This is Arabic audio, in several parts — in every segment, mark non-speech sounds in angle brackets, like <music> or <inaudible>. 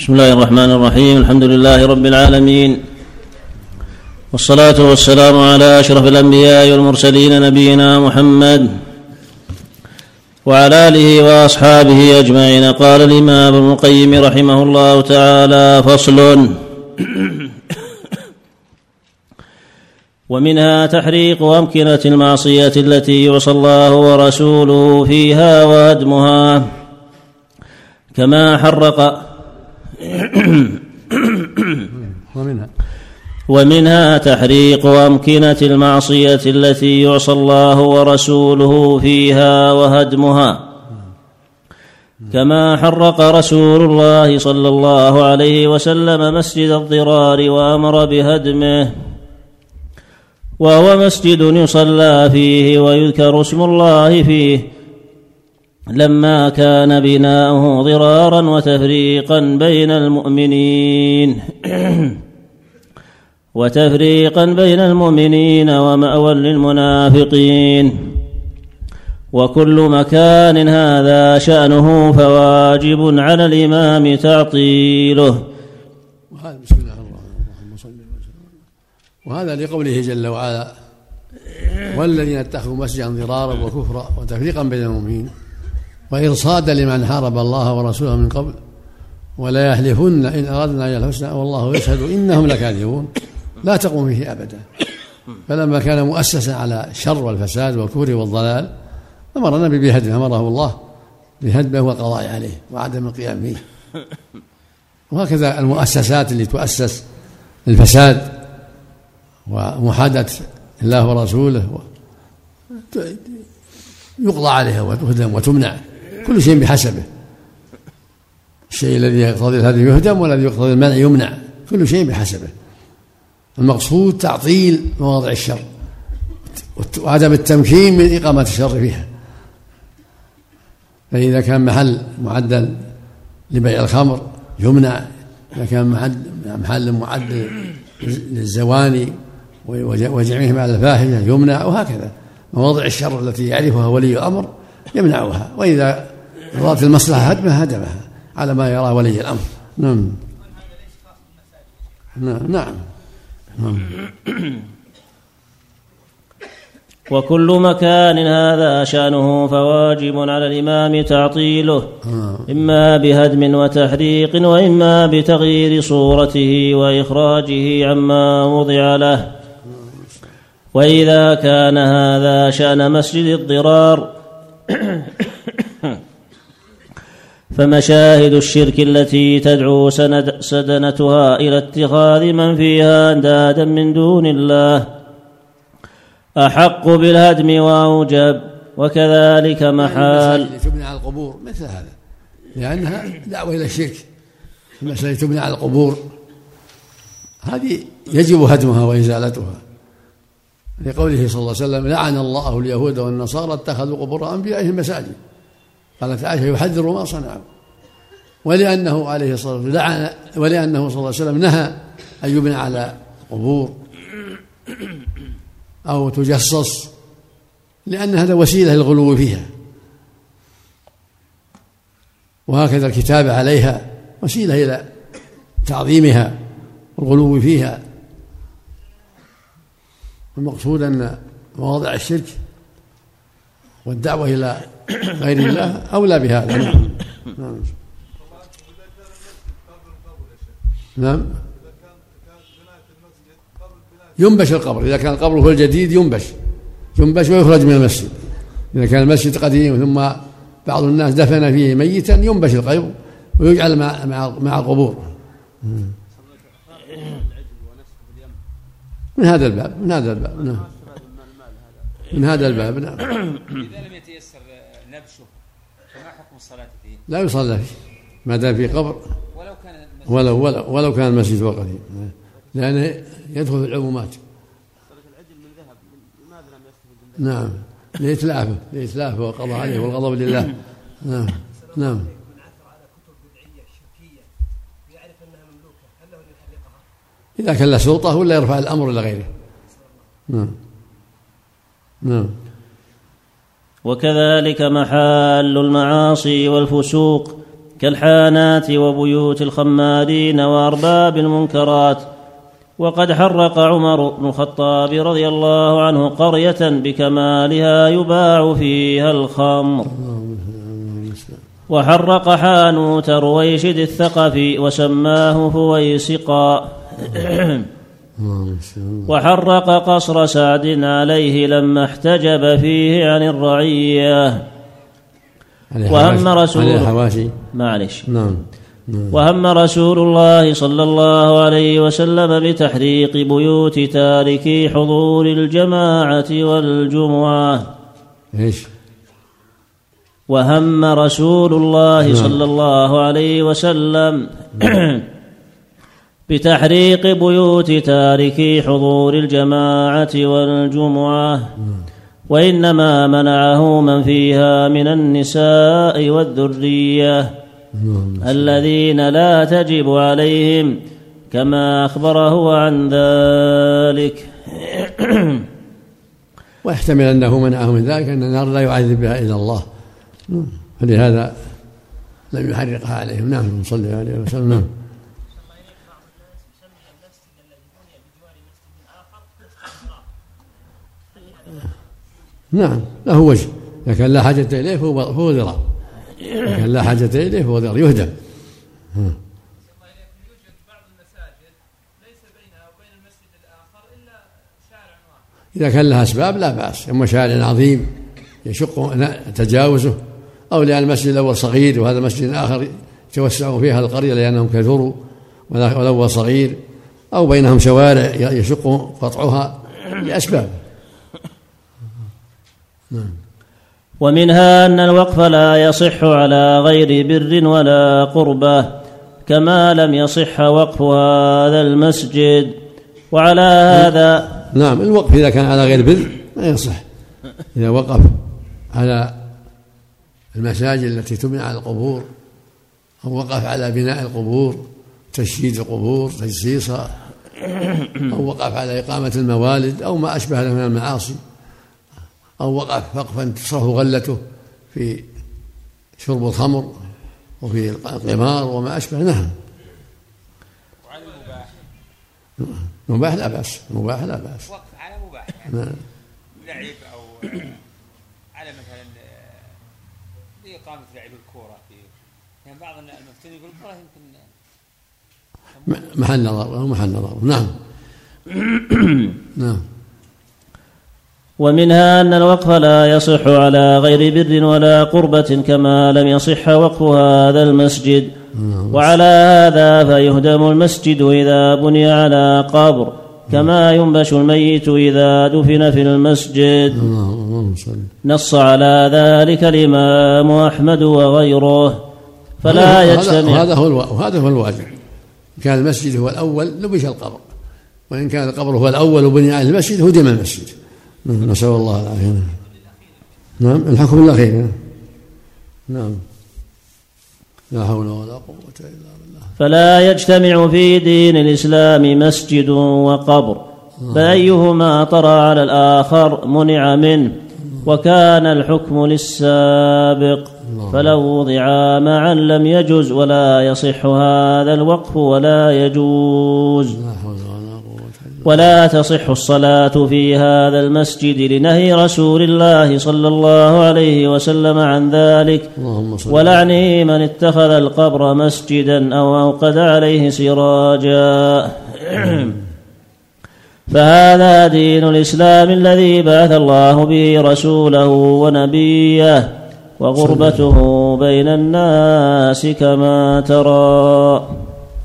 بسم الله الرحمن الرحيم. الحمد لله رب العالمين. والصلاة والسلام على أشرف الأنبياء والمرسلين نبينا محمد وعلى آله وأصحابه أجمعين. قال الإمام ابن القيم رحمه الله تعالى فصل. ومنها تحريق أمكنة المعصية التي يعصى الله ورسوله فيها وهدمها كما حرق <coughs> ومنها. ومنها تحريق أمكنة المعصية التي يعصى الله ورسوله فيها وهدمها. كما حرق رسول الله صلى الله عليه وسلم مسجد الضرار وأمر بهدمه. وهو مسجد يصلى فيه ويذكر اسم الله فيه. لما كان بناؤه ضرارا وتفريقا بين المؤمنين. <clears throat> وتفريقا بين المؤمنين ومأوى للمنافقين. وكل مكان هذا شأنه فواجب على الإمام تعطيله. وهذا بسم الله الرحمن الرحيم. وهذا لقوله جل وعلا والذين اتخذوا مسجدا ضرارا وكفرا وتفريقا بين المؤمنين وإرصادا لمن حارب الله ورسوله من قبل ولا يحلفن إن أردنا إلى الحسنى والله يشهد إنهم لكاذبون. لا تقوم فيه أبدا. فلما كان مؤسسا على الشر والفساد والكفر والضلال أمر النبي بهدمه أمره الله بهدمه والقضاء عليه وعدم القيام به وهكذا المؤسسات اللي تؤسس للفساد ومحادة الله ورسوله يقضى عليها وتهدم وتمنع. كل شيء بحسبه. الشيء الذي يقتضي الهدم يهدم والذي يقتضي المنع يمنع كل شيء بحسبه. المقصود تعطيل مواضع الشر وعدم التمكين من إقامة الشر فيها. فإذا كان محل معدل لبيع الخمر يمنع إذا كان محل معدل للزواني وجمعهم على الفاحشة يمنع وهكذا. مواضع الشر التي يعرفها ولي الأمر يمنعها. وإذا أرادت المصلحة هدمها هدمها على ما يرى ولي الأمر. نعم. نعم نعم, نعم. وكل مكان هذا شأنه فواجب على الإمام تعطيله إما بهدم وتحريق وإما بتغيير صورته وإخراجه عما وضع له. وإذا كان هذا شأن مسجد الضرار فمشاهد الشرك التي تدعو سند سدنتها إلى اتخاذ من فيها أندادا من دون الله. أحق بالهدم وأوجب وكذلك محال. تبنى على القبور مثل هذا. لأنها دعوة إلى الشرك. المسألة تبنى على القبور. هذه يجب هدمها وإزالتها. لقوله صلى الله عليه وسلم لعن الله اليهود والنصارى اتخذوا قبور أنبيائهم مساجد. قالت عائشه يحذر ما صنعوا ولأنه عليه الصلاة والسلام لعن ولأنه صلى الله عليه وسلم نهى أن يبنى على قبور أو تجصص لأن هذا وسيلة للغلو فيها. وهكذا الكتابه عليها وسيلة إلى تعظيمها والغلو فيها. المقصود أن مواضع الشرك والدعوة إلى غير الله أولى بهذا. نعم. نعم, نعم. ينبش القبر. إذا كان القبر هو الجديد ينبش. ينبش ويخرج من المسجد. إذا كان المسجد قديم ثم بعض الناس دفن فيه ميتا ينبش القبر ويجعل مع مع مع القبور من هذا الباب من هذا الباب. نعم. من هذا الباب نعم. إذا لم يتيسر نبشه فما حكم الصلاة فيه؟ لا يصلى فيه ما دام في قبر. ولو كان ولو ولو ولو كان المسجد هو قديم لأنه يدخل في العمومات نعم. لإتلافه لإتلافه والقضاء عليه والغضب لله. نعم نعم. إذا كان له سلطة ولا يرفع الأمر إلى غيره. نعم. نعم. وكذلك محال المعاصي والفسوق كالحانات وبيوت الخمارين وأرباب المنكرات. وقد حرق عمر بن الخطاب رضي الله عنه قرية بكمالها يباع فيها الخمر. وحرق حانوت رويشد الثقفي وسماه فويسقا. <clears throat> وحرق قصر سعد عليه لما احتجب فيه عن الرعية. وهم رسول الحواشي معلش. نعم وهم رسول الله صلى الله عليه وسلم بتحريق بيوت تاركي حضور الجماعة والجمعة. إيش؟ وهم رسول الله صلى الله عليه وسلم بتحريق بيوت تاركي حضور الجماعة والجمعة. وإنما منعه من فيها من النساء والذرية. الذين لا تجب عليهم كما أخبره عن ذلك. <coughs> ويحتمل أنه منعه من ذلك أن النار لا يعذب بها إلا الله. فلهذا لم يحرقها عليهم. نعم صلى عليه وسلم. نعم. نعم له وجه إذا كان لا حاجة إليه فهو فهو ذراع. إذا كان لا حاجة إليه فهو ذراع يهدم إذا كان لها أسباب لا بأس أما شارع عظيم يشق تجاوزه أو لأن المسجد الأول صغير وهذا المسجد الآخر يتوسع فيها القرية لأنهم كثروا والأول صغير أو بينهم شوارع يشق قطعها لأسباب. ومنها أن الوقف لا يصح على غير بر ولا قربة كما لم يصح وقف هذا المسجد. وعلى هذا نعم الوقف إذا كان على غير بر لا يصح. إذا وقف على المساجد التي تبنى على القبور أو وقف على بناء القبور تشييد القبور تجسيسها أو وقف على إقامة الموالد أو ما أشبه له من المعاصي. أو وقف وقفا تصرف غلته في شرب الخمر وفي القمار وما أشبه نعم. وعلى المباح مباح لا بأس مباح لا بأس. وقف على مباح يعني. نعم. لعب أو على مثلا لإقامة لعب الكورة في يعني بعض المفتون يقول الكورة يمكن محل نظر محل نظر. نعم. <coughs> نعم. ومنها أن الوقف لا يصح على غير بر ولا قربة كما لم يصح وقف هذا المسجد. وعلى هذا فيهدم المسجد إذا بني على قبر كما ينبش الميت إذا دفن في المسجد. نص على ذلك الإمام أحمد وغيره فلا يجتمع. هذا هو هذا هو الواجب. كان المسجد هو الأول نبش القبر وإن كان القبر هو الأول وبني عليه المسجد هدم المسجد. نسأل الله العافية. نعم الحكم الأخير. نعم. نعم لا حول ولا قوة إلا بالله. فلا يجتمع في دين الإسلام مسجد وقبر فأيهما طرى على الآخر منع منه وكان الحكم للسابق. فلو وضعا معا لم يجز ولا يصح هذا الوقف ولا يجوز. لا حول ولا ولا تصح الصلاة في هذا المسجد لنهي رسول الله صلى الله عليه وسلم عن ذلك. اللهم صل ولعن من اتخذ القبر مسجدا أو أوقد عليه سراجا. <clears throat> فهذا دين الإسلام الذي بعث الله به رسوله ونبيه وغربته بين الناس كما ترى.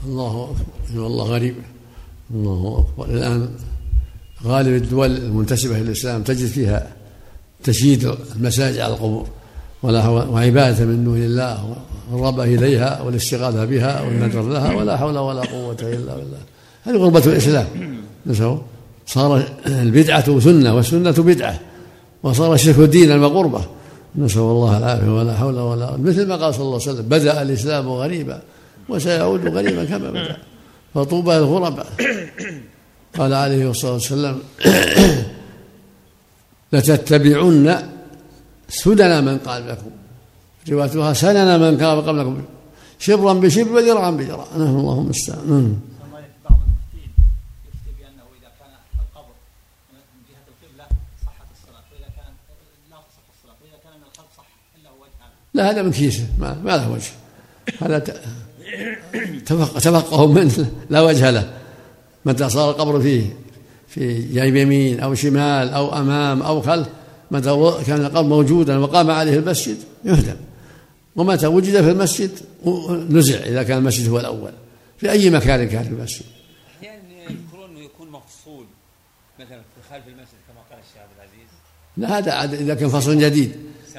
الله أكبر. والله غريب. الله أكبر. الآن غالب الدول المنتسبة للإسلام تجد فيها تشييد المساجد على القبور وعبادة من دون الله والرغبة إليها والاستغاثة بها والنذر لها ولا حول ولا قوة إلا بالله. هذه غربة الإسلام. <coughs> نسوا صار البدعة سنة والسنة بدعة وصار الشرك دينا وقربة نسأل الله العافية ولا حول ولا قوة مثل ما قال صلى الله عليه وسلم بدأ الإسلام غريبا وسيعود غريبا كما بدأ. فطوبى الغرباء. قال عليه الصلاة والسلام لتتبعن سنن من قبلكم روايتها سنن من كان قبلكم شبرا بشبر وذراعا بذراع نعم اللهم المستعان. لا هذا من كيسه. ما, ما له وجه. هذا تفق تفقه منه لا وجه له. متى صار القبر فيه في جانب يمين أو شمال أو أمام أو خلف. متى كان القبر موجودا وقام عليه المسجد يهدم. ومتى وجد في المسجد نزع إذا كان المسجد هو الأول. في أي مكان كان في المسجد؟ أحيانا يذكرون انه يكون مفصول. مثلا في خلف المسجد كما قال الشيخ عبد العزيز. لا هذا إذا كان فصل جديد.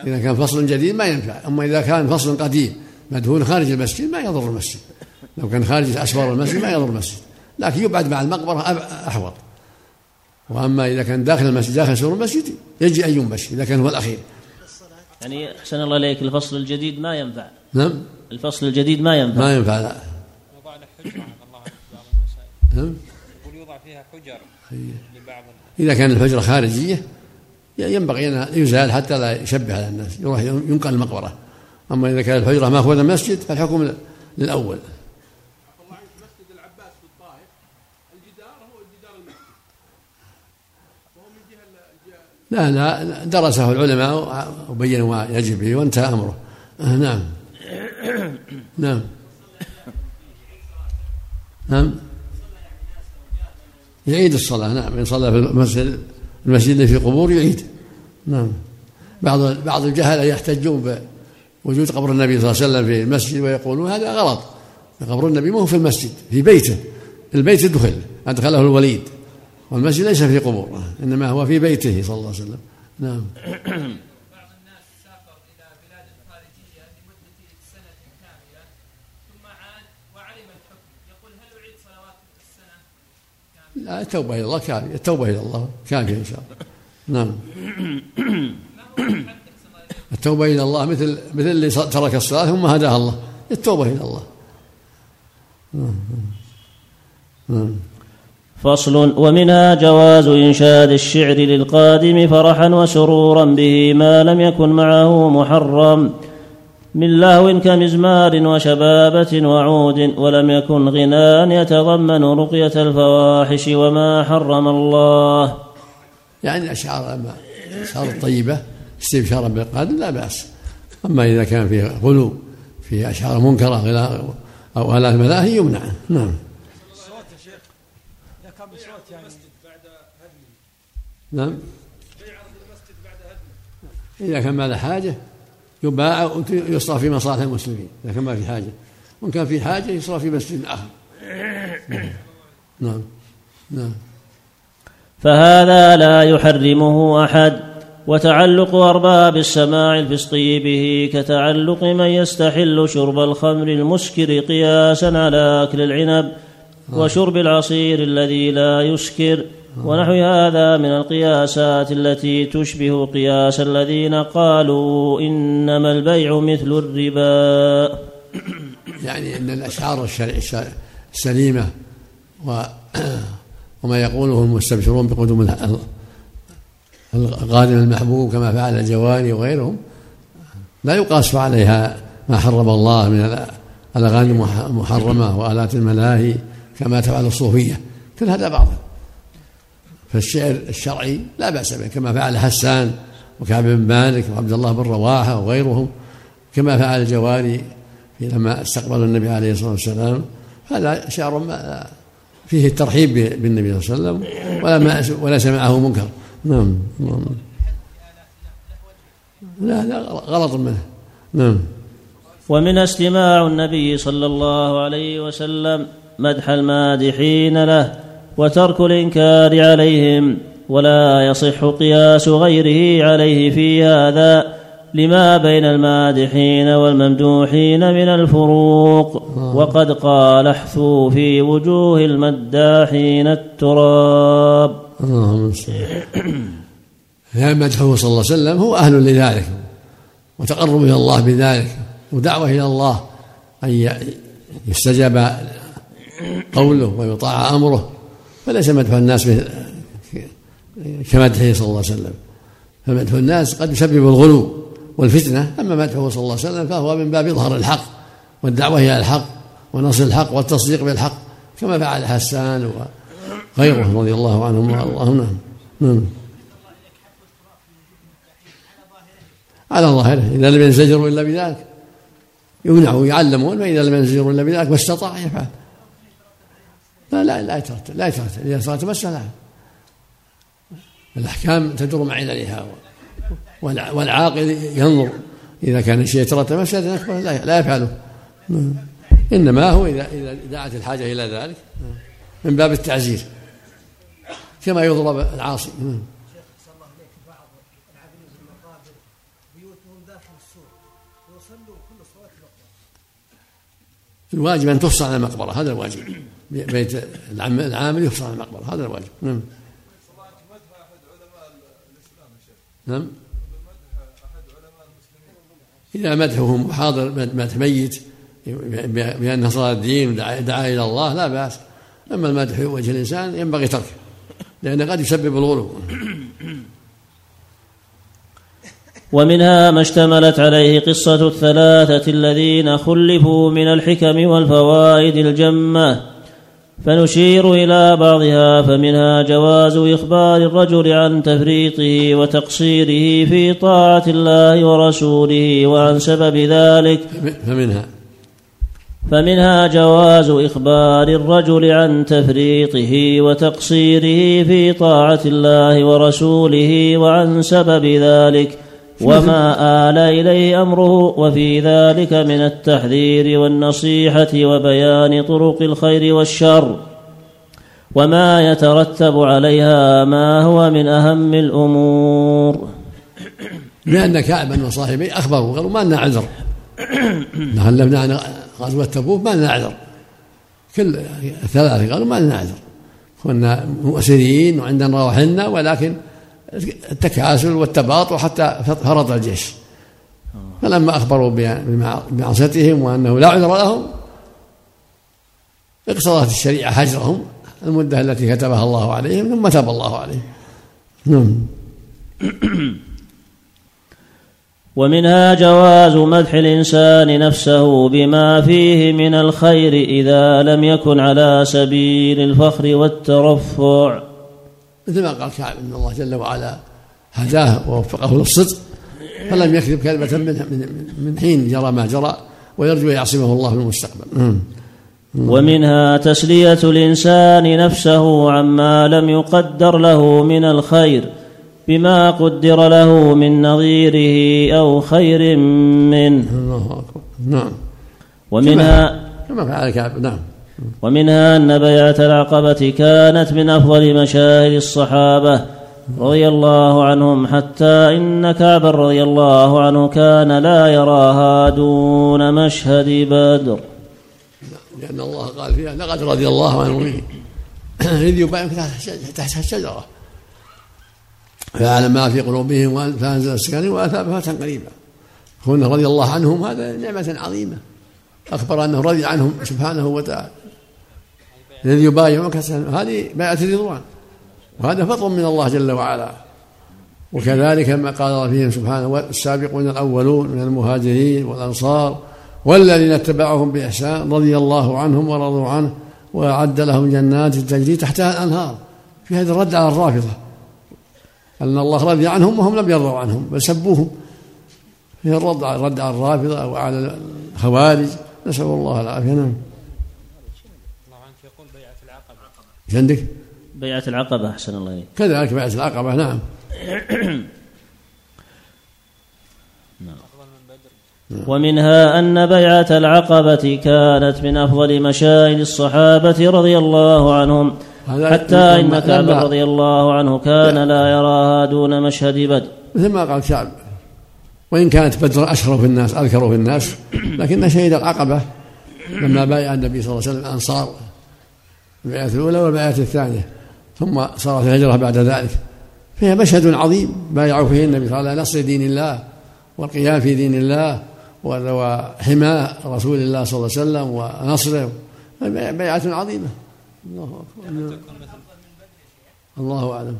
إذا كان فصل جديد ما ينفع. أما إذا كان فصل قديم مدهون خارج المسجد ما يضر المسجد. لو كان خارج اسوار المسجد ما يضر المسجد. لكن يبعد مع المقبرة أحوط. وأما إذا كان داخل المسجد داخل سور المسجد يجي ان ينبش إذا كان هو الأخير. يعني أحسن الله إليك الفصل الجديد ما ينفع. نعم. الفصل الجديد ما ينفع. ما ينفع لا. يوضع له حجر الله نعم. يقول يوضع فيها حجر لبعض إذا كان الحجره خارجية ينبغي أن يزال حتى لا يشبه على الناس. يروح ينقل المقبرة. أما إذا كان الحجره ما هو المسجد فالحكم للأول. مسجد العباس الجدار هو وهو من جهه لا لا درسه العلماء وبينوا ما يجب به وانتهى أمره. آه نعم. نعم. نعم. يعيد الصلاة. نعم. إن صلى في المسجد المسجد في قبور يعيد. نعم. بعض بعض الجهلة يحتجون بوجود قبر النبي صلى الله عليه وسلم في المسجد ويقولون هذا غلط. قبر النبي مو في المسجد في بيته. البيت دخل أدخله الوليد. والمسجد ليس في قبور إنما هو في بيته صلى الله عليه وسلم. نعم. بعض الناس سافر إلى بلاد خارجيه لمده سنه كامله ثم عاد وعلم الحكم يقول هل اعيد صلوات السنة كامله؟ لا التوبة إلى الله كافية التوبة إلى الله كافية إن شاء الله نعم <coughs> <coughs> <coughs> التوبة إلى الله مثل مثل اللي ترك الصلاة ثم هداها الله. التوبة إلى الله. فصل. ومنها جواز إنشاد الشعر للقادم فرحا وسرورا به ما لم يكن معه محرم. من لهو كمزمار وشبابة وعود ولم يكن غناء يتضمن رقية الفواحش وما حرم الله. يعني الأشعار الأشعار الطيبة استبشارا بالقادم لا بأس. أما إذا كان فيه غلو فيه أشعار منكرة أو آلات ملاهي يمنع. نعم. نعم. إذا كان ما له حاجة يباع ويصرف في مصالح المسلمين. إذا كان ما في حاجة. وإن كان في حاجة يصرف في مسجد آخر. نعم. نعم. فهذا لا يحرمه أحد. وتعلق أرباب السماع الفسقي به كتعلق من يستحل شرب الخمر المسكر قياسا على أكل العنب وشرب العصير الذي لا يسكر ونحو هذا من القياسات التي تشبه قياس الذين قالوا إنما البيع مثل الربا. يعني الشرع السليمة و وما يقوله المستبشرون بقدوم القادم المحبوب كما فعل الجواني وغيرهم لا يقاس عليها ما حرم الله من ال- الأغاني المح- المحرمة وآلات الملاهي كما تفعل الصوفية. كل هذا باطل. فالشعر الشرعي لا بأس به كما فعل حسان وكعب بن مالك وعبد الله بن رواحة وغيرهم كما فعل الجواري لما استقبلوا النبي عليه الصلاة والسلام. هذا شعر فيه الترحيب بالنبي صلى الله عليه وسلم ولا وليس معه منكر. نعم نعم. لا لا غلط منه. نعم. ومن استماع النبي صلى الله عليه وسلم مدح المادحين له وترك الإنكار عليهم ولا يصح قياس غيره عليه في هذا لما بين المادحين والممدوحين من الفروق. وقد قال احثوا في وجوه المداحين التراب. اللهم المستعان مدحه صلى الله عليه وسلم هو أهل لذلك وتقرب إلى الله بذلك ودعوة إلى الله أن يستجاب قوله ويطاع أمره فليس مدح الناس كمدحه صلى الله عليه وسلم. فمدح الناس قد يسبب الغلو والفتنة أما مدحه صلى الله عليه وسلم فهو من باب إظهار الحق والدعوة إلى الحق ونصر الحق والتصديق بالحق كما فعل حسان وغيره رضي الله عنهم وارضاهم نعم. نعم. على ظاهره إذا لم ينزجروا إلا بذلك. يمنعوا يعلمون فإذا لم ينزجروا إلا بذلك ما استطاع يفعل. لا لا لا يترتب لا يترتب. إذا صارت مسألة الأحكام تدور مع عللها والعاقل ينظر. إذا كان الشيء يترتب مسألة أكبر لا يفعله. إنما هو إذا إذا دعت الحاجة إلى ذلك. من باب التعزير. كما يضرب العاصي. الواجب أن تفصل عن المقبرة هذا الواجب. بيت العامل يفصل عن المقبرة هذا الواجب. نعم. نعم إذا مدحه حاضر مدح ميت بأنه صار الدين ودعا إلى الله لا بأس. أما المدح وجه الإنسان ينبغي تركه. لأنه قد يسبب الغلو ومنها ما اشتملت عليه قصة الثلاثة الذين خلفوا من الحكم والفوائد الجمة. فنشير إلى بعضها فمنها جواز إخبار الرجل عن تفريطه وتقصيره في طاعة الله ورسوله وعن سبب ذلك. فمنها فمنها جواز إخبار الرجل عن تفريطه وتقصيره في طاعة الله ورسوله وعن سبب ذلك وما آل إليه أمره وفي ذلك من التحذير والنصيحة وبيان طرق الخير والشر. وما يترتب عليها ما هو من أهم الأمور. لأن كعبا وصاحبيه أخبروا قالوا ما لنا عذر. <coughs> تخلفنا عن غزوة تبوك ما لنا عذر كل الثلاثة قالوا ما لنا عذر كنا مؤسرين وعندنا روحنا ولكن التكاسل والتباطؤ حتى فرط الجيش. فلما أخبروا بمعصيتهم وأنه لا عذر لهم اقتضت الشريعة هجرهم المدة التي كتبها الله عليهم ثم تاب الله عليهم. نعم. <coughs> ومنها جواز مدح الإنسان نفسه بما فيه من الخير إذا لم يكن على سبيل الفخر والترفع. مثل ما قال كعب إن الله جل وعلا هداه ووفقه للصدق فلم يكذب كلمة من من حين جرى ما جرى ويرجو يعصمه الله في المستقبل. ومنها تسلية الإنسان نفسه عما لم يقدر له من الخير. بما قدر له من نظيره أو خير منه. الله أكبر. نعم. ومنها كما فعل كعب نعم. ومنها أن بيعة العقبة كانت من أفضل مشاهد الصحابة رضي الله عنهم حتى إن كعبا رضي الله عنه كان لا يراها دون مشهد بدر لأن الله قال فيها لقد رضي الله عن المؤمنين <clears throat> إذ يبايعك تحت الشجرة فيعلم ما في قلوبهم فأنزل السكن وأثاب فتحا قريبا كون رضي الله عنهم هذا نعمة عظيمة. أخبر أنه رضي عنهم سبحانه وتعالى. الذي يبايعك هذه بيعة الرضوان. وهذا فضل من الله جل وعلا. وكذلك ما قال فيهم سبحانه والسابقون الأولون من المهاجرين والأنصار والذين اتبعهم بإحسان رضي الله عنهم ورضوا عنه وأعد لهم جنات تجري تحتها الأنهار. في هذا الرد على الرافضة. أن الله رضي عنهم وهم لم يرضوا عنهم بل سبوهم في الرد على الرد على الرافضة وعلى الخوارج. نسأل الله العافية. نعم. إيش عندك؟ بيعة العقبة أحسن الله إليك. كذلك بيعة العقبة نعم. ومنها أن بيعة العقبة كانت من أفضل مشاهد الصحابة رضي الله عنهم. حتى إن كعب رضي الله عنه كان لا يراها دون مشهد بدر. مثل ما قال كعب وإن كانت بدر أشرف الناس أذكر في الناس لكن شهد العقبة لما بايع النبي صلى الله عليه وسلم الأنصار البيعة الأولى والبيعة الثانية ثم صارت الهجرة بعد ذلك. فيها مشهد عظيم بايعوا فيه النبي صلى الله عليه وسلم نصر دين الله والقيام في دين الله وحماء رسول الله صلى الله عليه وسلم ونصره بيعة عظيمة. الله أكبر. الله أعلم.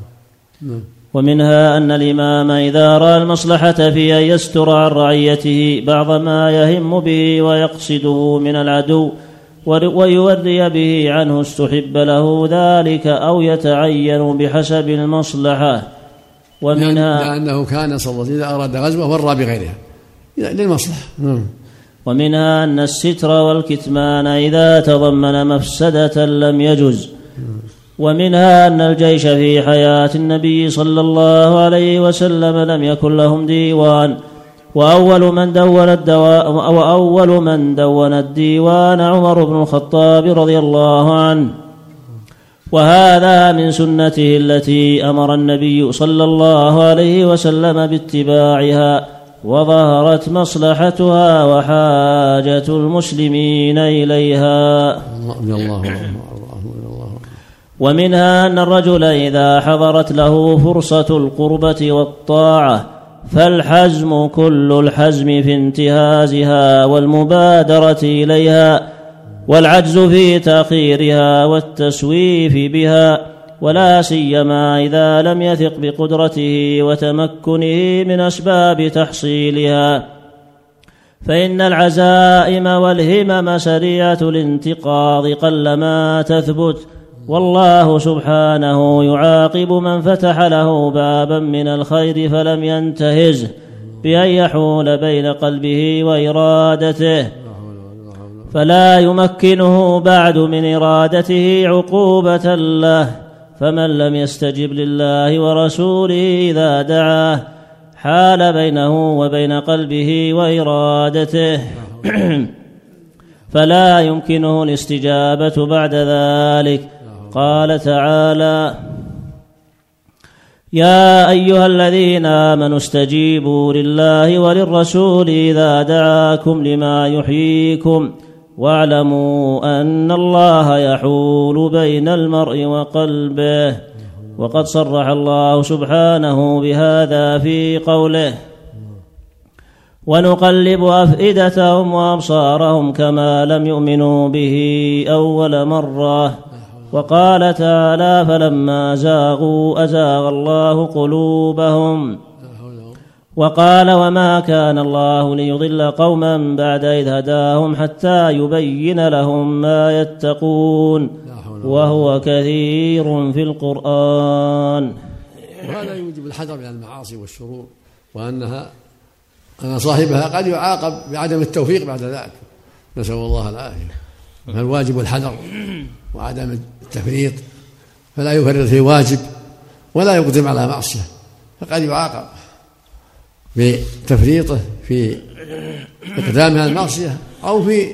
نعم. ومنها أن الإمام إذا رأى المصلحة في أن يستر عن رعيته بعض ما يهم به ويقصده من العدو ويوري به عنه استحب له ذلك أو يتعين بحسب المصلحة. ومنها لأنه كان صلى الله عليه وسلم إذا أراد غزوة ورى بغيرها. للمصلحة. نعم. ومنها أن الستر والكتمان إذا تضمن مفسدة لم يجز. ومنها أن الجيش في حياة النبي صلى الله عليه وسلم لم يكن لهم ديوان. وأول من دون الدواء وأول من دون الديوان عمر بن الخطاب رضي الله عنه. وهذا من سنته التي أمر النبي صلى الله عليه وسلم باتباعها. وظهرت مصلحتها وحاجة المسلمين إليها. رضي الله ومنها أن الرجل إذا حضرت له فرصة القربة والطاعة فالحزم كل الحزم في انتهازها والمبادرة إليها والعجز في تأخيرها والتسويف بها. ولا سيما إذا لم يثق بقدرته وتمكنه من أسباب تحصيلها. فإن العزائم والهمم سريعة الانتقاض قلما تثبت. والله سبحانه يعاقب من فتح له بابا من الخير فلم ينتهزه بأن يحول بين قلبه وإرادته. فلا يمكنه بعد من إرادته عقوبة له. فمن لم يستجب لله ورسوله إذا دعاه حال بينه وبين قلبه وإرادته. <clears throat> فلا يمكنه الاستجابة بعد ذلك. قال تعالى يا أيها الذين آمنوا استجيبوا لله وللرسول إذا دعاكم لما يحييكم. واعلموا أن الله يحول بين المرء وقلبه. وقد صرح الله سبحانه بهذا في قوله ونقلب أفئدتهم وأبصارهم كما لم يؤمنوا به أول مرة وقال تعالى فلما زاغوا أزاغ الله قلوبهم وقال وما كان الله ليضل قوما بعد إذ هداهم حتى يبين لهم ما يتقون وهو كثير في القرآن. وهذا يوجب الحذر من المعاصي والشرور وأنها أن صاحبها قد يعاقب بعدم التوفيق بعد ذلك. نسأل الله العافية. فالواجب الحذر وعدم التفريط فلا يفرط في واجب ولا يقدم على معصية فقد يعاقب. بتفريطه في إقدام على المعصية أو في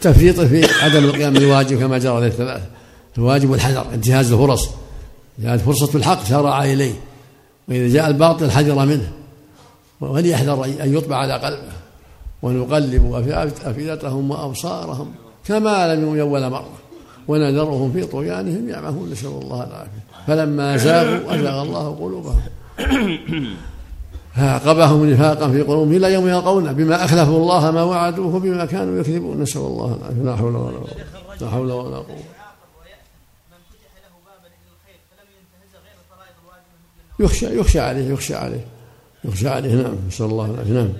تفريطه في عدم القيام بالواجب كما جرى عليه الثلاثة. الواجب الحذر انتهاز الفرص. جاءت فرصة الحق سارع إليه. وإذا جاء الباطل حذر منه. وليحذر أن يطبع على قلبه. ونقلب أفئدتهم وأبصارهم كما لم يؤمن أول مرة. ونذرهم في طغيانهم يعمهون نسأل الله العافية. فلما زاغوا أزاغ الله قلوبهم. فعقبهم نفاقا في قلوبهم إلى يوم يلقونه بما أخلفوا الله ما وعدوه بما كانوا يكذبون. نسأل الله العافية. لا حول ولا قوة. لا حول ولا قوة. يخشى يخشى عليه يخشى عليه. يخشى عليه. نعم. نسأل الله العافية. نعم.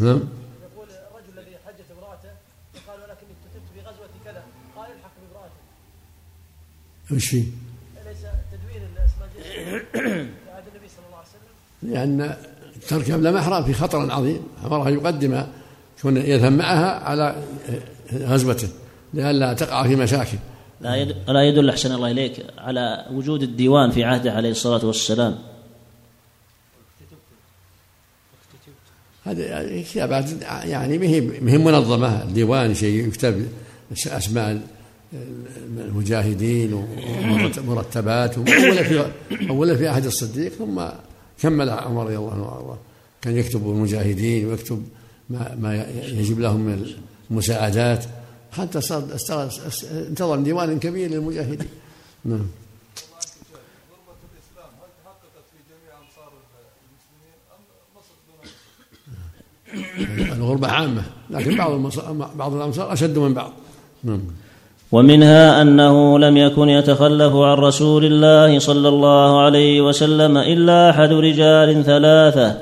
نعم يقول الرجل الذي حجت امراته وقال ولكني اكتتبت في غزوه كذا قال الحق بامراته وش فيه؟ أليس تدوين الاسماء في <coughs> عهد النبي صلى الله عليه وسلم؟ لأن ترك لا محرم في خطر عظيم امره يقدم كون يذهب معها على غزوته لئلا تقع في مشاكل لا لا يدل أحسن الله إليك على وجود الديوان في عهده عليه الصلاة والسلام هذه كتابات يعني ما هي منظمة الديوان شيء يكتب أسماء المجاهدين ومرتبات أولا في أولا في عهد الصديق ثم كمل عمر رضي الله عنه وأرضاه. كان يكتب المجاهدين ويكتب ما, ما يجب لهم من المساعدات. حتى صار انتظر ديوان كبير للمجاهدين. نعم. الغربة عامة لكن بعض بعض الأمصار أشد من بعض. نعم. ومنها أنه لم يكن يتخلف عن رسول الله صلى الله عليه وسلم إلا أحد رجال ثلاثة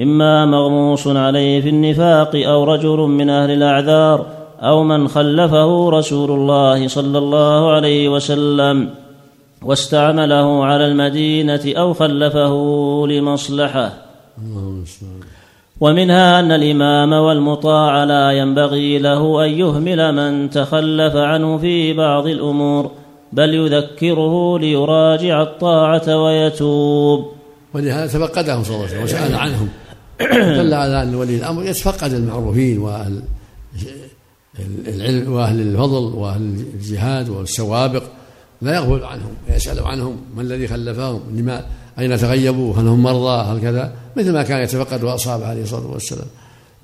إما مغموس عليه في النفاق أو رجل من أهل الأعذار أو من خلفه رسول الله صلى الله عليه وسلم واستعمله على المدينة أو خلفه لمصلحة. ومنها أن الإمام والمطاع لا ينبغي له أن يهمل من تخلف عنه في بعض الأمور بل يذكره ليراجع الطاعة ويتوب. ولهذا تفقدهم صلى الله عليه وسلم وسأل عنهم. دل على أن ولي الأمر يتفقد المعروفين وأهل العلم وأهل الفضل وأهل الجهاد والسوابق لا يغفل عنهم يسأل عنهم ما الذي خلفهم لما أين تغيبوا؟ هل هم مرضى؟ هل كذا؟ مثل ما كان يتفقد أصحابه عليه الصلاة والسلام.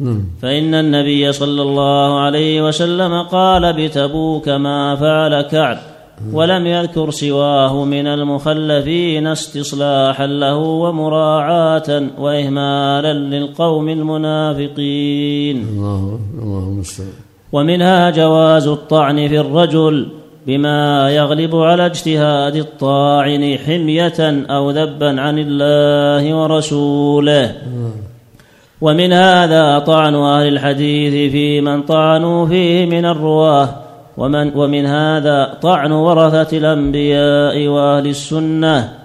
نعم. فإن النبي صلى الله عليه وسلم قال بتبوك ما فعل كعب ولم يذكر سواه من المخلفين استصلاحا له ومراعاة وإهمالا للقوم المنافقين. الله اللهم المستعان ومنها جواز الطعن في الرجل بما يغلب على اجتهاد الطاعن حمية أو ذبا عن الله ورسوله. ومن هذا طعن أهل الحديث في من طعنوا فيه من الرواة ومن ومن هذا طعن ورثة الأنبياء وأهل السنة.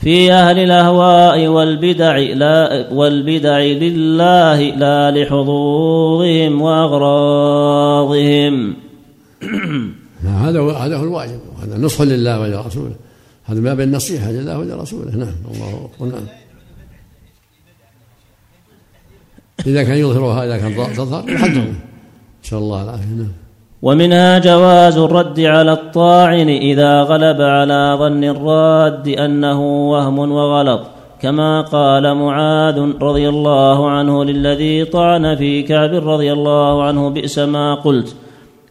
في أهل الأهواء والبدع لا والبدع لله لا لحظوظهم وأغراضهم <clears throat> نعم، هذا هو هذا هو الواجب وهذا نصح لله ولرسوله. هذا باب النصيحة لله ولرسوله. نعم الله أكبر نعم. إذا كان يظهرها إذا كان تظهر يحذر نسأل الله العافية نعم. ومنها جواز الرد على الطاعن إذا غلب على ظن الراد أنه وهم وغلط كما قال معاذ رضي الله عنه للذي طعن في كعب رضي الله عنه بئس ما قلت.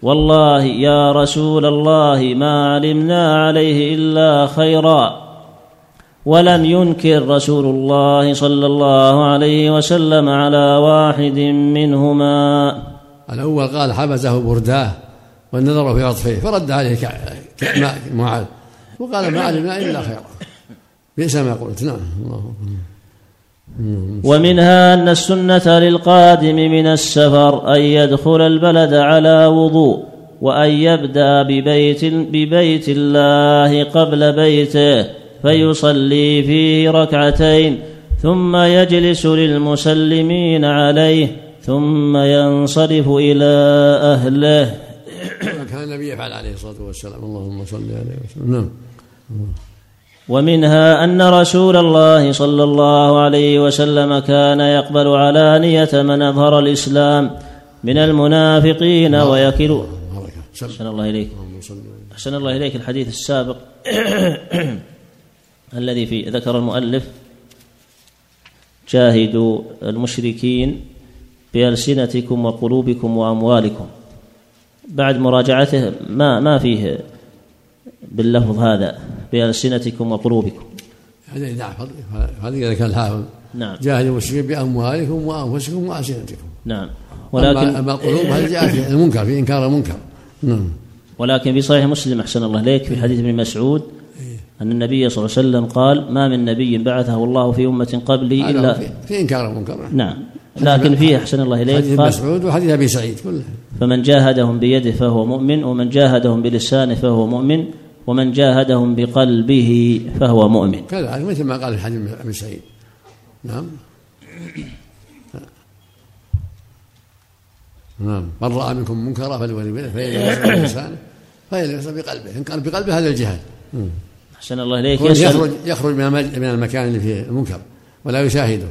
والله يا رسول الله ما علمنا عليه إلا خيرا. ولم ينكر رسول الله صلى الله عليه وسلم على واحد منهما. الأول قال حبسه برداه والنظر في عطفه فرد عليه معاذ. وقال ما علمنا إلا خيرا. بئس ما قلت. نعم. الله أكبر. ومنها أن السنة للقادم من السفر أن يدخل البلد على وضوء وأن يبدأ ببيت ببيت الله قبل بيته فيصلي فيه ركعتين ثم يجلس للمسلمين عليه ثم ينصرف إلى أهله. كان النبي يفعل عليه الصلاة والسلام. اللهم صل عليه وسلم. نعم. ومنها أن رسول الله صلى الله عليه وسلم كان يقبل علانية من أظهر الإسلام من المنافقين ويكل أحسن الله عليه أحسن الله إليك. الحديث السابق <coughs> الذي في ذكر المؤلف جاهدوا المشركين بألسنتكم وقلوبكم وأموالكم. بعد مراجعته ما ما فيه باللفظ هذا بألسنتكم وقلوبكم. هذا نعم هذا إذا كان الحافظ نعم. جاهدوا المشركين بأموالكم وأنفسكم وألسنتكم. نعم. ولكن أما القلوب هذه جاءت المنكر في إنكار المنكر. نعم. ولكن في صحيح مسلم أحسن الله إليك في حديث ابن مسعود أن النبي صلى الله عليه وسلم قال ما من نبي بعثه الله في أمة قبلي إلا في, في إنكار المنكر. نعم. لكن فيه أحسن الله حديث إليك قال مسعود وحديث أبي سعيد كله. فمن جاهدهم بيده فهو مؤمن ومن جاهدهم بلسانه فهو مؤمن ومن جاهدهم بقلبه فهو مؤمن. كذلك مثل ما قال في حديث أبي سعيد. نعم. نعم. من رأى منكم منكرا فليولي بيده لم بلسانه لم بقلبه. إن قال بقلبه هذا الجهاد. أحسن الله إليك. يخرج يخرج من المكان اللي فيه المنكر ولا يشاهده.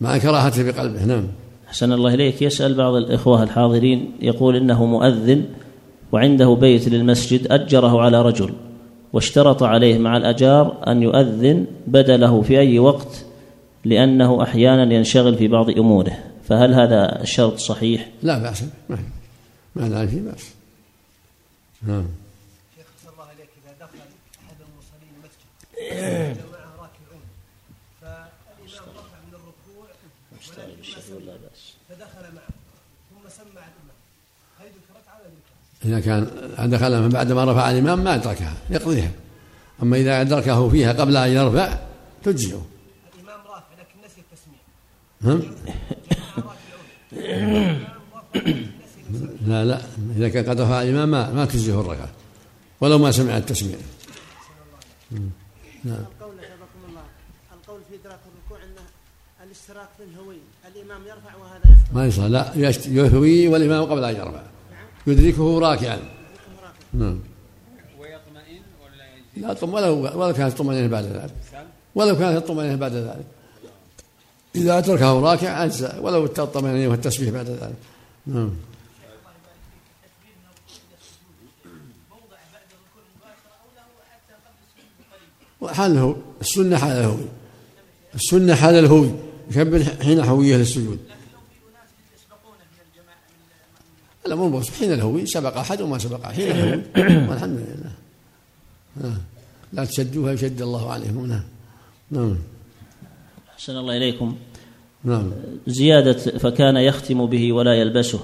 مع كراهته بقلبه. نعم. أحسن الله إليك. يسأل بعض الإخوة الحاضرين يقول إنه مؤذن وعنده بيت للمسجد أجره على رجل واشترط عليه مع الأجار أن يؤذن بدله في أي وقت لأنه أحيانا ينشغل في بعض أموره. فهل هذا الشرط صحيح؟ لا بأس به. ما ما لا فيه بأس. نعم. شيخ الله عليك إذا دخل أحد المصلين المسجد <clears throat> ومعه راكعون فالإمام رفع مشتغل بالشيء ولا بأس. فدخل معه ثم سمع الإمام. هل ولا يدركها؟ إذا كان دخل بعد ما رفع الإمام ما أدركها يقضيها. أما إذا أدركه فيها قبل أن يرفع تجزئه. الإمام رافع لكن نسي التسميع. الإمام لا لا. إذا كان قد رفع الإمام ما, ما تجزئه الركعة ولو ما سمع التسميع. القول حفظكم الله القول في إدراك الركوع أنه الاشتراك في الهوي الإمام يرفع وهذا يخطئ ما يصح لا يشت- يهوي والإمام قبل أن يرفع. يدركه راكعا. نعم. ويطمئن ولا لا طم ولو ولو كانت الطمأنينة بعد ذلك. ولو كانت الطمأنينة بعد ذلك. إذا أدركه راكع أجزأ. ولو الطمأنينة والتسبيح بعد ذلك. نعم. حاله السنة حال الهوي. السنة حال الهوي. يكبر حين هويه للسجود لا مو بس حين الهوي سبق أحد وما سبق حين الهوي <coughs> والحمد لله. لا تشدوها يشد الله عليهم. نعم. نعم. أحسن الله إليكم. نعم. زيادة فكان يختم به ولا يلبسه.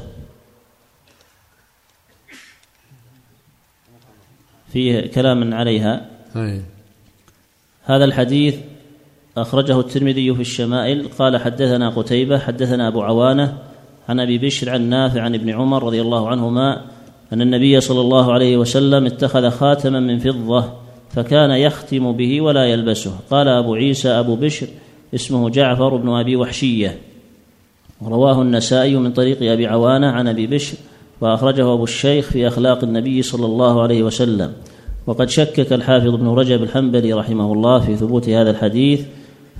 فيه كلام عليها. أي. هذا الحديث أخرجه الترمذي في الشمائل. قال حدثنا قتيبة حدثنا أبو عوانة عن أبي بشر عن نافع عن ابن عمر رضي الله عنهما أن النبي صلى الله عليه وسلم اتخذ خاتما من فضة فكان يختم به ولا يلبسه. قال أبو عيسى أبو بشر اسمه جعفر بن أبي وحشية. رواه النسائي من طريق أبي عوانة عن أبي بشر وأخرجه أبو الشيخ في أخلاق النبي صلى الله عليه وسلم. وقد شكك الحافظ ابن رجب الحنبلي رحمه الله في ثبوت هذا الحديث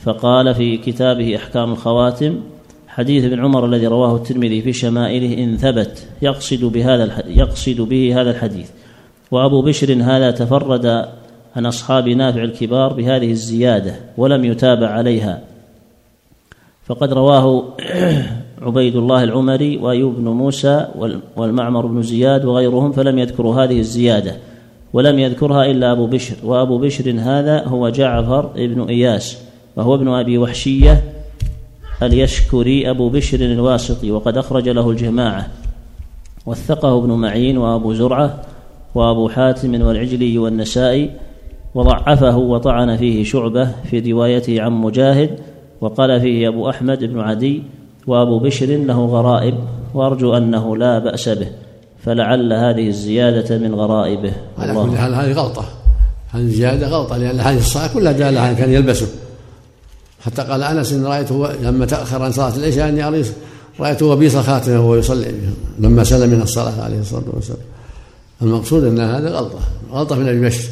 فقال في كتابه أحكام الخواتم حديث ابن عمر الذي رواه الترمذي في شمائله إن ثبت يقصد بهذا يقصد به هذا الحديث. وأبو بشر هذا تفرد عن أصحاب نافع الكبار بهذه الزيادة ولم يتابع عليها. فقد رواه <clears throat> عبيد الله العمري وأيوب بن موسى وال- والمعمر بن زياد وغيرهم فلم يذكروا هذه الزيادة ولم يذكرها إلا أبو بشر. وأبو بشر هذا هو جعفر بن إياس. وهو ابن أبي وحشية اليشكري أبو بشر الواسطي وقد أخرج له الجماعة وثقه ابن معين وأبو زرعة وأبو حاتم والعجلي والنسائي وضعفه وطعن فيه شعبة في روايته عن مجاهد وقال فيه أبو أحمد بن عدي وأبو بشر له غرائب وأرجو أنه لا بأس به فلعل هذه الزيادة من غرائبه. على كل حال هذه غلطة هذه زيادة غلطة لأن هذه الصلاة كلها دالة على كان يلبسه. حتى قال أنس إن رأيته لما تأخر عن صلاة العشاء أني أريد رأيته وبيص خاتمه وهو يصلي لما سلم من الصلاة عليه الصلاة والسلام. المقصود أن هذا غلطة غلطة من أبي بشر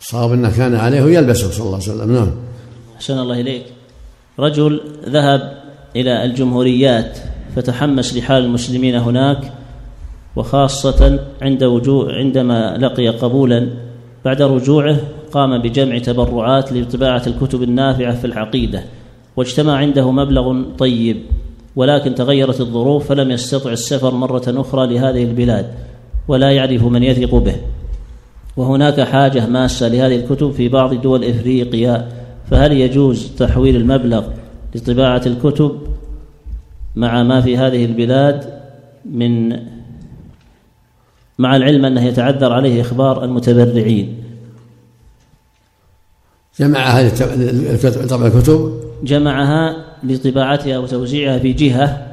صاب أنه كان عليه يلبسه صلى الله عليه وسلم. نعم. أحسن الله إليك. رجل ذهب إلى الجمهوريات فتحمس لحال المسلمين هناك وخاصة عند وجوع عندما لقي قبولا بعد رجوعه قام بجمع تبرعات لطباعة الكتب النافعة في العقيدة واجتمع عنده مبلغ طيب ولكن تغيرت الظروف فلم يستطع السفر مرة أخرى لهذه البلاد ولا يعرف من يثق به. وهناك حاجة ماسة لهذه الكتب في بعض دول إفريقيا فهل يجوز تحويل المبلغ لطباعة الكتب مع ما في هذه البلاد من مع العلم أنه يتعذر عليه إخبار المتبرعين؟ جمع هذه طبع الكتب. جمعها لطباعتها وتوزيعها في جهة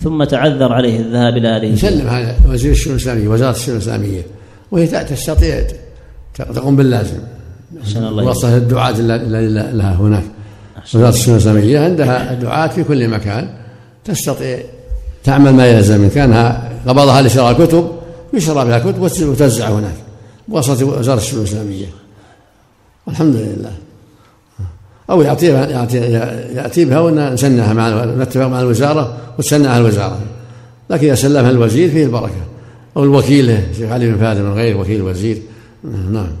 ثم تعذر عليه الذهاب إلى هذه يسلم هذا وزير الشؤون الإسلامية وزارة الشؤون الإسلامية وهي تستطيع تقوم باللازم. أحسن الله. وصلت الدعاة لها هناك. وزارة الشؤون الإسلامية عندها دعاة في كل مكان تستطيع تعمل ما يلزم إن كانها قبضها لشراء الكتب يشرى بها كتب وتوزع هناك. بواسطة وزارة الشؤون الإسلامية. والحمد لله. أو يعطيها يعطي يأتي بها ونسنها مع نتفق مع الوزارة وتسنعها الوزارة. لكن إذا سلمها الوزير فيه البركة. أو الوكيل الشيخ علي بن فادي من غير وكيل الوزير نعم.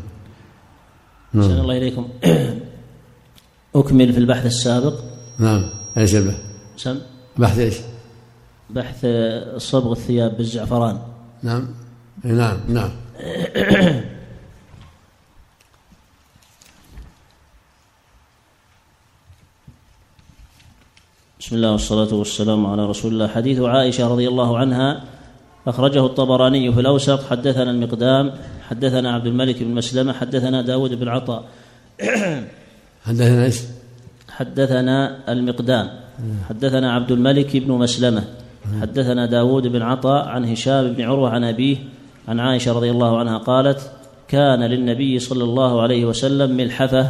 نعم. الله إليكم. <clears throat> أكمل في البحث السابق. نعم. إيش البحث؟ سم. بحث إيش؟ بحث صبغ الثياب بالزعفران. نعم. نعم. نعم. <clears throat> بسم الله والصلاة والسلام على رسول الله. حديث عائشة رضي الله عنها. أخرجه الطبراني في الأوسط حدثنا المقدام. حدثنا عبد الملك بن مسلمة. حدثنا داود بن عطاء. حدثنا إيش؟ حدثنا المقدام. حدثنا عبد الملك بن مسلمة. حدثنا داود بن عطاء عن هشام بن عروة عن أبيه عن عائشة رضي الله عنها قالت كان للنبي صلى الله عليه وسلم ملحفة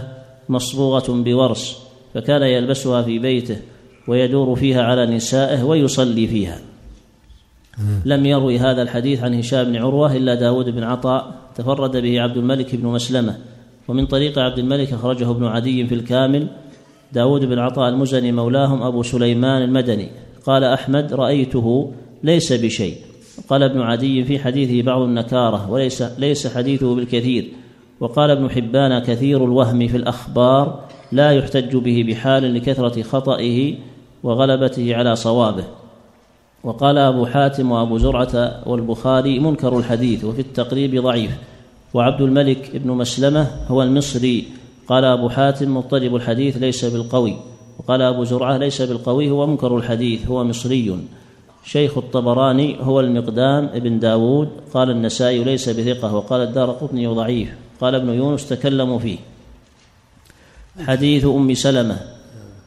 مصبوغة بورس فكان يلبسها في بيته. ويدور فيها على نسائه ويصلي فيها. لم يروي هذا الحديث عن هشام بن عروة إلا داود بن عطاء تفرد به عبد الملك بن مسلمة. ومن طريق عبد الملك أخرجه ابن عدي في الكامل داود بن عطاء المزني مولاهم أبو سليمان المدني. قال أحمد رأيته ليس بشيء. قال ابن عدي في حديثه بعض النكارة وليس ليس حديثه بالكثير. وقال ابن حبان كثير الوهم في الأخبار لا يحتج به بحال لكثرة خطئه وغلبته على صوابه. وقال أبو حاتم وأبو زرعة والبخاري منكر الحديث وفي التقريب ضعيف. وعبد الملك بن مسلمة هو المصري. قال أبو حاتم مضطرب الحديث ليس بالقوي. وقال أبو زرعة ليس بالقوي هو منكر الحديث هو مصري. شيخ الطبراني هو المقدام ابن داود. قال النسائي ليس بثقة وقال الدار قطني ضعيف. قال ابن يونس تكلموا فيه. حديث أم سلمة.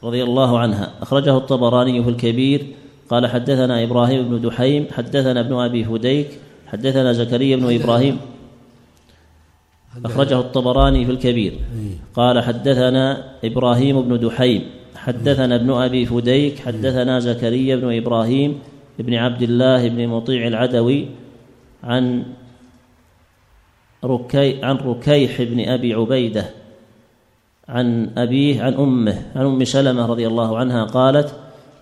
رضي الله عنها. أخرجه الطبراني في الكبير. قال حدثنا إبراهيم بن دحيم حدثنا ابن أبي فديك حدثنا زكريا بن إبراهيم. أخرجه الطبراني في الكبير. قال حدثنا إبراهيم بن دحيم حدثنا ابن أبي فديك حدثنا زكريا بن إبراهيم بن عبد الله بن مطيع العدوي عن ركي عن ركيح بن أبي عبيدة عن أبيه عن أمه عن أم سلمة رضي الله عنها قالت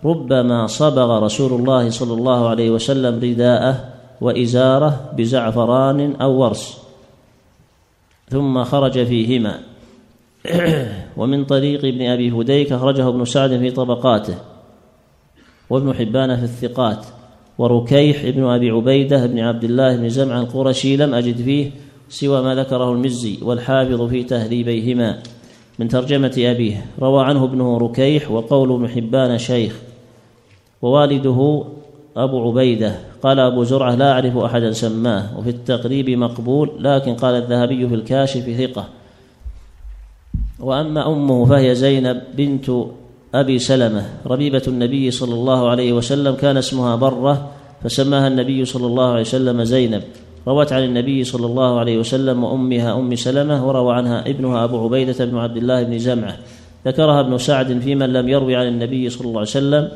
ربما صبغ رسول الله صلى الله عليه وسلم رداءه وإزاره بزعفران أو ورس ثم خرج فيهما. <clears throat> ومن طريق ابن أبي هديك أخرجه ابن سعد في طبقاته وابن حبان في الثقات وركيح ابن أبي عبيدة بن عبد الله بن زمع القرشي لم أجد فيه سوى ما ذكره المزي والحافظ في تهذيبيهما. من ترجمة أبيه. روى عنه ابنه ركيح وقول ابن حبان شيخ. ووالده أبو عبيدة. قال أبو زرعة لا أعرف أحدا سماه. وفي التقريب مقبول لكن قال الذهبي في الكاشف ثقة. وأما أمه فهي زينب بنت أبي سلمة. ربيبة النبي صلى الله عليه وسلم كان اسمها برة فسماها النبي صلى الله عليه وسلم زينب. روت عن النبي صلى الله عليه وسلم وأمها أم سلمة وروى عنها ابنها أبو عبيدة بن عبد الله بن زمعة. ذكرها ابن سعد في من لم يروي عن النبي صلى الله عليه وسلم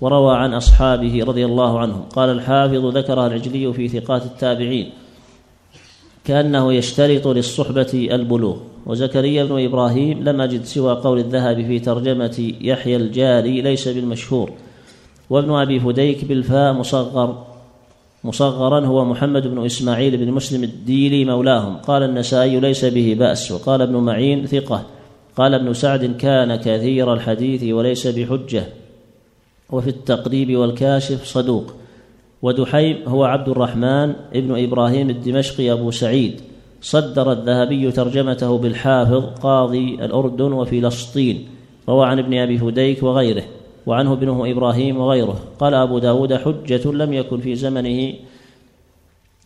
وروى عن أصحابه رضي الله عنهم. قال الحافظ ذكرها العجلي في ثقات التابعين. كأنه يشترط للصحبة البلوغ. وزكريا بن إبراهيم لم أجد سوى قول الذهب في ترجمة يحيى الجاري ليس بالمشهور. وابن أبي فديك بالفاء مصغر. مصغرا هو محمد بن إسماعيل بن مسلم الديلي مولاهم. قال النسائي ليس به بأس. وقال ابن معين ثقة. قال ابن سعد كان كثير الحديث وليس بحجة. وفي التقريب والكاشف صدوق. ودحيم هو عبد الرحمن ابن إبراهيم الدمشقي أبو سعيد. صدر الذهبي ترجمته بالحافظ قاضي الأردن وفلسطين. روى عن ابن أبي فديك وغيره. وعنه ابنه إبراهيم وغيره. قال أبو داود حجة لم يكن في زمنه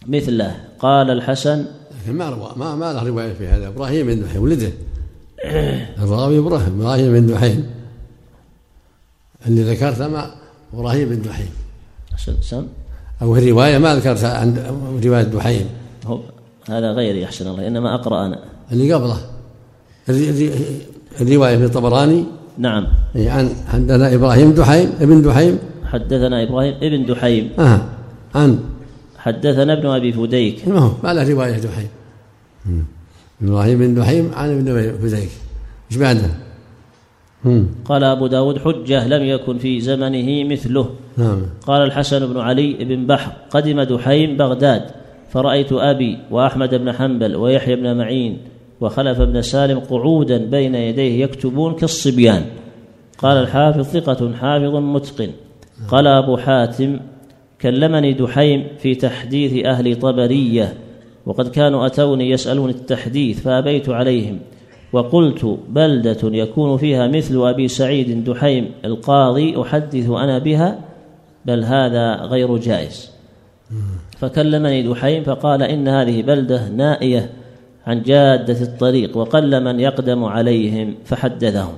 مثله. قال الحسن لكن ما روى ما ما له رواية في هذا. إبراهيم بن دحيم ولده. الراوي إبراهيم إبراهيم بن دحيم اللي ذكرت ما إبراهيم بن دحيم سم. أو الروايه ما ذكرت عن رواية دحيم هو هذا غيري أحسن الله إنما أقرأ أنا. اللي قبله. الرواية في الطبراني نعم. إيه، عن عندنا إبراهيم دحيم ابن دحيم. حدثنا إبراهيم ابن دحيم. آه عن حدثنا ابن أبي فديك. ما هو؟ ما له رواية دحيم. إبراهيم بن دحيم عن ابن فديك. إيش بعده؟ قال أبو داود حجة لم يكن في زمنه مثله. نعم. قال الحسن بن علي بن بحر قدم دحيم بغداد فرأيت أبي وأحمد بن حنبل ويحيى بن معين وخلف بن سالم قعودا بين يديه يكتبون كالصبيان. قال الحافظ ثقة حافظ متقن. قال أبو حاتم كلمني دحيم في تحديث أهل طبرية وقد كانوا أتوني يسألون التحديث فأبيت عليهم وقلت بلدة يكون فيها مثل أبي سعيد دحيم القاضي أحدث أنا بها بل هذا غير جائز. فكلمني دحيم فقال إن هذه بلدة نائية عن جادة الطريق وقل من يقدم عليهم فحدثهم.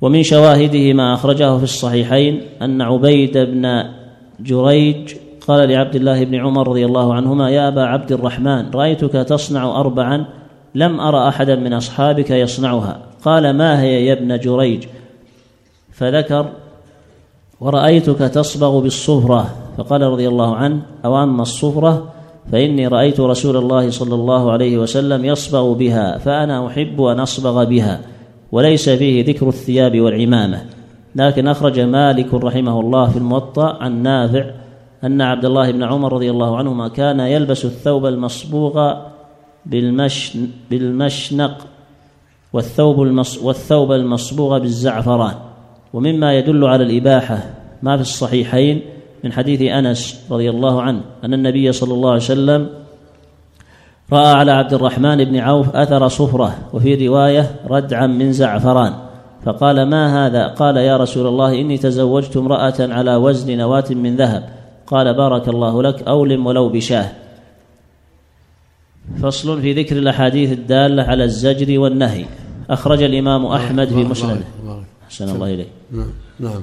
ومن شواهده ما أخرجه في الصحيحين أن عبيد بن جريج قال لعبد الله بن عمر رضي الله عنهما يا أبا عبد الرحمن رأيتك تصنع أربعا لم أرى أحدا من أصحابك يصنعها. قال ما هي يا ابن جريج؟ فذكر ورأيتك تصبغ بالصفرة. فقال رضي الله عنه أو أما الصفرة فإني رأيت رسول الله صلى الله عليه وسلم يصبغ بها فأنا أحب أن أصبغ بها وليس فيه ذكر الثياب والعمامة. لكن أخرج مالك رحمه الله في الموطأ عن نافع أن عبد الله بن عمر رضي الله عنهما كان يلبس الثوب المصبوغ بالمشن بالمشنق والثوب المص والثوب المصبوغ بالزعفران. ومما يدل على الإباحة ما في الصحيحين من حديث أنس رضي الله عنه أن النبي صلى الله عليه وسلم رأى على عبد الرحمن بن عوف أثر صفرة وفي رواية ردعا من زعفران فقال ما هذا؟ قال يا رسول الله إني تزوجت امرأة على وزن نواة من ذهب. قال بارك الله لك أولم ولو بشاه. فصل في ذكر الأحاديث الدالة على الزجر والنهي. أخرج الإمام أحمد في مسنده. أحسن الله إليه نعم نعم.